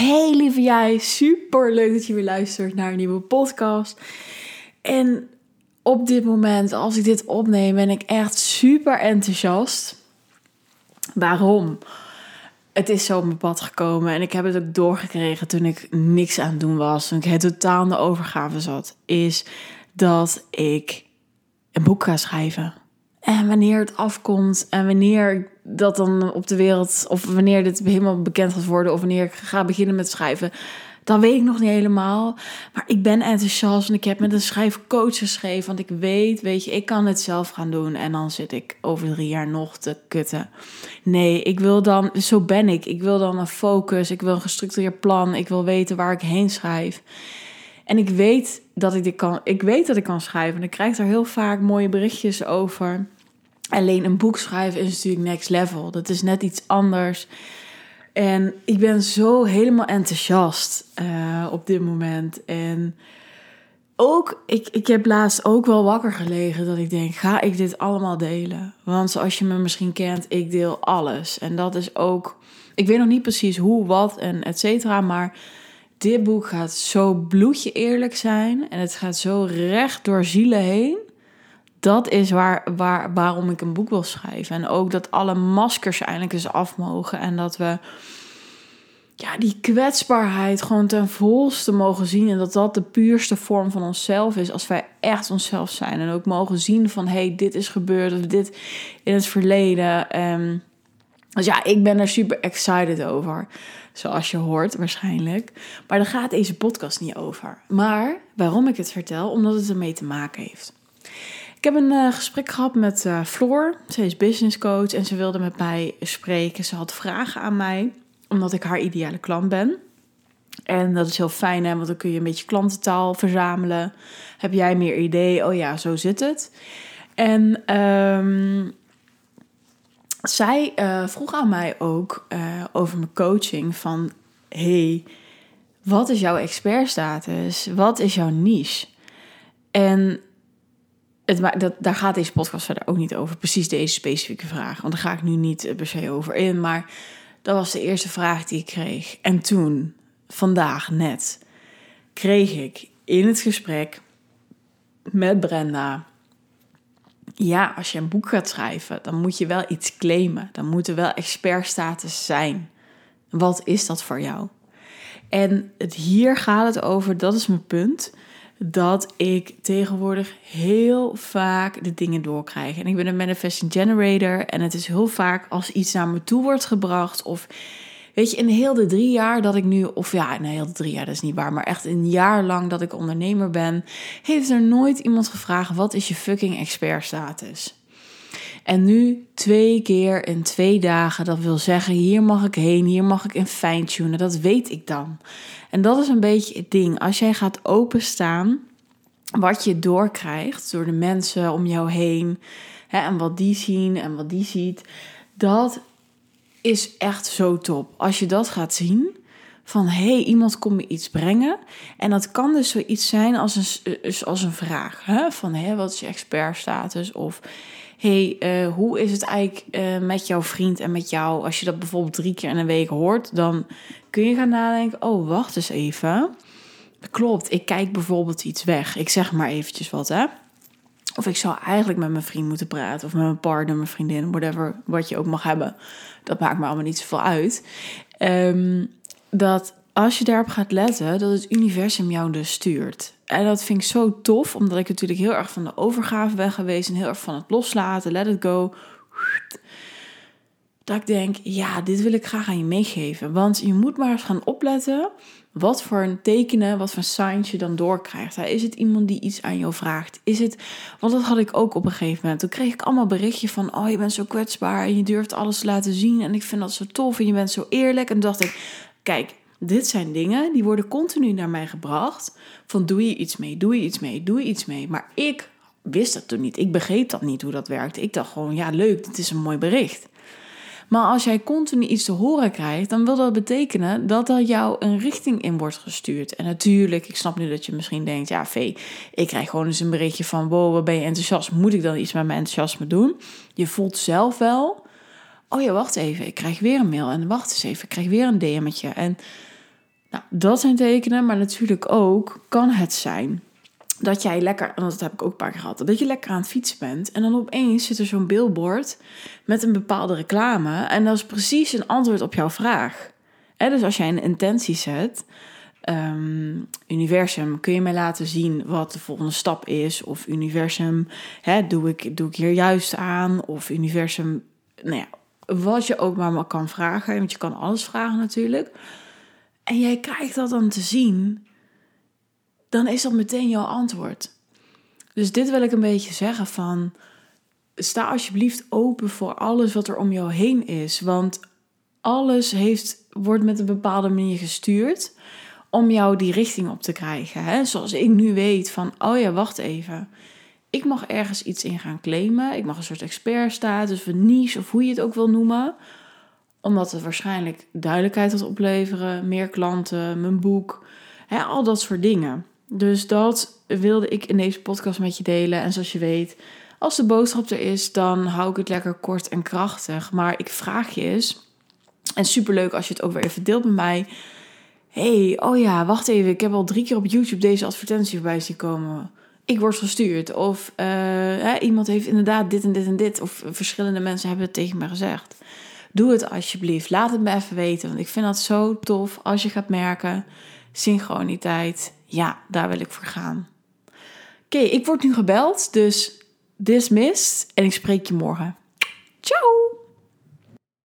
Hey lieve jij, super leuk dat je weer luistert naar een nieuwe podcast. En op dit moment, als ik dit opneem, ben ik echt super enthousiast. Waarom? Het is zo op mijn pad gekomen en ik heb het ook doorgekregen toen ik niks aan het doen was. Toen ik het totaal in de overgave zat. Is dat ik een boek ga schrijven. En wanneer het afkomt en wanneer dat dan op de wereld, of wanneer dit helemaal bekend gaat worden, of wanneer ik ga beginnen met schrijven, dan weet ik nog niet helemaal. Maar ik ben enthousiast en ik heb met een schrijfcoach geschreven, want ik weet, weet je, ik kan het zelf gaan doen en dan zit ik over drie jaar nog te kutten. Nee, ik wil dan, zo ben ik. Ik wil dan een focus, ik wil een gestructureerd plan, ik wil weten waar ik heen schrijf. En ik weet dat ik dit kan. Ik weet dat ik kan schrijven. En ik krijg er heel vaak mooie berichtjes over. Alleen een boek schrijven is natuurlijk next level. Dat is net iets anders. En ik ben zo helemaal enthousiast uh, op dit moment. En ook, ik, ik heb laatst ook wel wakker gelegen dat ik denk, ga ik dit allemaal delen? Want zoals je me misschien kent, ik deel alles. En dat is ook, ik weet nog niet precies hoe, wat en et cetera, maar dit boek gaat zo bloedje eerlijk zijn en het gaat zo recht door zielen heen. Dat is waar, waar, waarom ik een boek wil schrijven. En ook dat alle maskers eindelijk eens af mogen. En dat we ja, die kwetsbaarheid gewoon ten volste mogen zien. En dat dat de puurste vorm van onszelf is. Als wij echt onszelf zijn. En ook mogen zien van hé, hey, dit is gebeurd. Of dit in het verleden. Um, dus ja, ik ben er super excited over. Zoals je hoort waarschijnlijk. Maar daar gaat deze podcast niet over. Maar waarom ik het vertel? Omdat het ermee te maken heeft. Ik heb een uh, gesprek gehad met uh, Floor. Ze is business coach en ze wilde met mij spreken. Ze had vragen aan mij, omdat ik haar ideale klant ben. En dat is heel fijn, hè, want dan kun je een beetje klantentaal verzamelen. Heb jij meer idee? Oh ja, zo zit het. En um, zij uh, vroeg aan mij ook over mijn coaching van... hey, wat is jouw expertstatus? Wat is jouw niche? En het, dat, daar gaat deze podcast verder ook niet over. Precies deze specifieke vraag. Want daar ga ik nu niet eh, per se over in. Maar dat was de eerste vraag die ik kreeg. En toen, vandaag net, kreeg ik in het gesprek met Brenda ja, als je een boek gaat schrijven, dan moet je wel iets claimen. Dan moet er wel expertstatus zijn. Wat is dat voor jou? En het, hier gaat het over, dat is mijn punt, dat ik tegenwoordig heel vaak de dingen doorkrijg. En ik ben een manifesting generator en het is heel vaak als iets naar me toe wordt gebracht of Weet je, in heel de drie jaar dat ik nu, of ja, in heel de drie jaar, dat is niet waar, maar echt een jaar lang dat ik ondernemer ben, heeft er nooit iemand gevraagd: wat is je fucking expertstatus? En nu twee keer in twee dagen, dat wil zeggen, hier mag ik heen, hier mag ik in fine-tunen, dat weet ik dan. En dat is een beetje het ding. Als jij gaat openstaan, wat je doorkrijgt door de mensen om jou heen, hè, en wat die zien en wat die ziet, dat is echt zo top. Als je dat gaat zien, van hé, hey, iemand komt me iets brengen. En dat kan dus zoiets zijn als een, dus als een vraag. Hè? Van hé, wat is je expertstatus? Of hey, uh, hoe is het eigenlijk uh, met jouw vriend en met jou? Als je dat bijvoorbeeld drie keer in een week hoort, dan kun je gaan nadenken: oh, wacht eens even. Klopt, ik kijk bijvoorbeeld iets weg. Ik zeg maar eventjes wat, hè. Of ik zou eigenlijk met mijn vriend moeten praten. Of met mijn partner, mijn vriendin, whatever. Wat je ook mag hebben. Dat maakt me allemaal niet zoveel uit. Um, dat als je daarop gaat letten, dat het universum jou dus stuurt. En dat vind ik zo tof, omdat ik natuurlijk heel erg van de overgave ben geweest. En heel erg van het loslaten, let it go. Dat ik denk, ja, dit wil ik graag aan je meegeven. Want je moet maar eens gaan opletten wat voor een tekenen, wat voor signs je dan doorkrijgt. Is het iemand die iets aan jou vraagt? Is het, want dat had ik ook op een gegeven moment. Toen kreeg ik allemaal berichtje van, oh je bent zo kwetsbaar en je durft alles te laten zien en ik vind dat zo tof en je bent zo eerlijk. En dacht ik, kijk, dit zijn dingen die worden continu naar mij gebracht. Van doe je iets mee, doe je iets mee, doe je iets mee. Maar ik wist dat toen niet. Ik begreep dat niet hoe dat werkte. Ik dacht gewoon, ja leuk, dit is een mooi bericht. Maar als jij continu iets te horen krijgt, dan wil dat betekenen dat er jou een richting in wordt gestuurd. En natuurlijk, ik snap nu dat je misschien denkt, ja Vee, ik krijg gewoon eens een berichtje van, wow, wat ben je enthousiast? Moet ik dan iets met mijn enthousiasme doen? Je voelt zelf wel, oh ja, wacht even, ik krijg weer een mail. En wacht eens even, ik krijg weer een DM'tje. En Nou, dat zijn tekenen, maar natuurlijk ook kan het zijn dat jij lekker, en dat heb ik ook een paar keer gehad, dat je lekker aan het fietsen bent en dan opeens zit er zo'n billboard met een bepaalde reclame en dat is precies een antwoord op jouw vraag. Dus als jij een intentie zet, ehm, universum, kun je mij laten zien wat de volgende stap is? Of universum, hè, doe, ik, doe ik hier juist aan? Of universum, nou ja, wat je ook maar kan vragen, want je kan alles vragen natuurlijk. En jij krijgt dat dan te zien, dan is dat meteen jouw antwoord. Dus dit wil ik een beetje zeggen van, sta alsjeblieft open voor alles wat er om jou heen is. Want alles heeft, wordt met een bepaalde manier gestuurd om jou die richting op te krijgen. Hè? Zoals ik nu weet van, oh ja, wacht even. Ik mag ergens iets in gaan claimen. Ik mag een soort expertstatus of een niche of hoe je het ook wil noemen. Omdat het waarschijnlijk duidelijkheid gaat opleveren, meer klanten, mijn boek, hè, al dat soort dingen. Dus dat wilde ik in deze podcast met je delen. En zoals je weet, als de boodschap er is, dan hou ik het lekker kort en krachtig. Maar ik vraag je eens, en superleuk als je het ook weer even deelt met mij. hey, oh ja, wacht even, ik heb al drie keer op YouTube deze advertentie voorbij zien komen. Ik word gestuurd. Of hè, iemand heeft inderdaad dit en dit en dit. Of verschillende mensen hebben het tegen me gezegd. Doe het alsjeblieft. Laat het me even weten. Want ik vind dat zo tof als je gaat merken. Synchroniteit. Ja, daar wil ik voor gaan. Oké, ik word nu gebeld. Dus dismissed. En ik spreek je morgen. Ciao!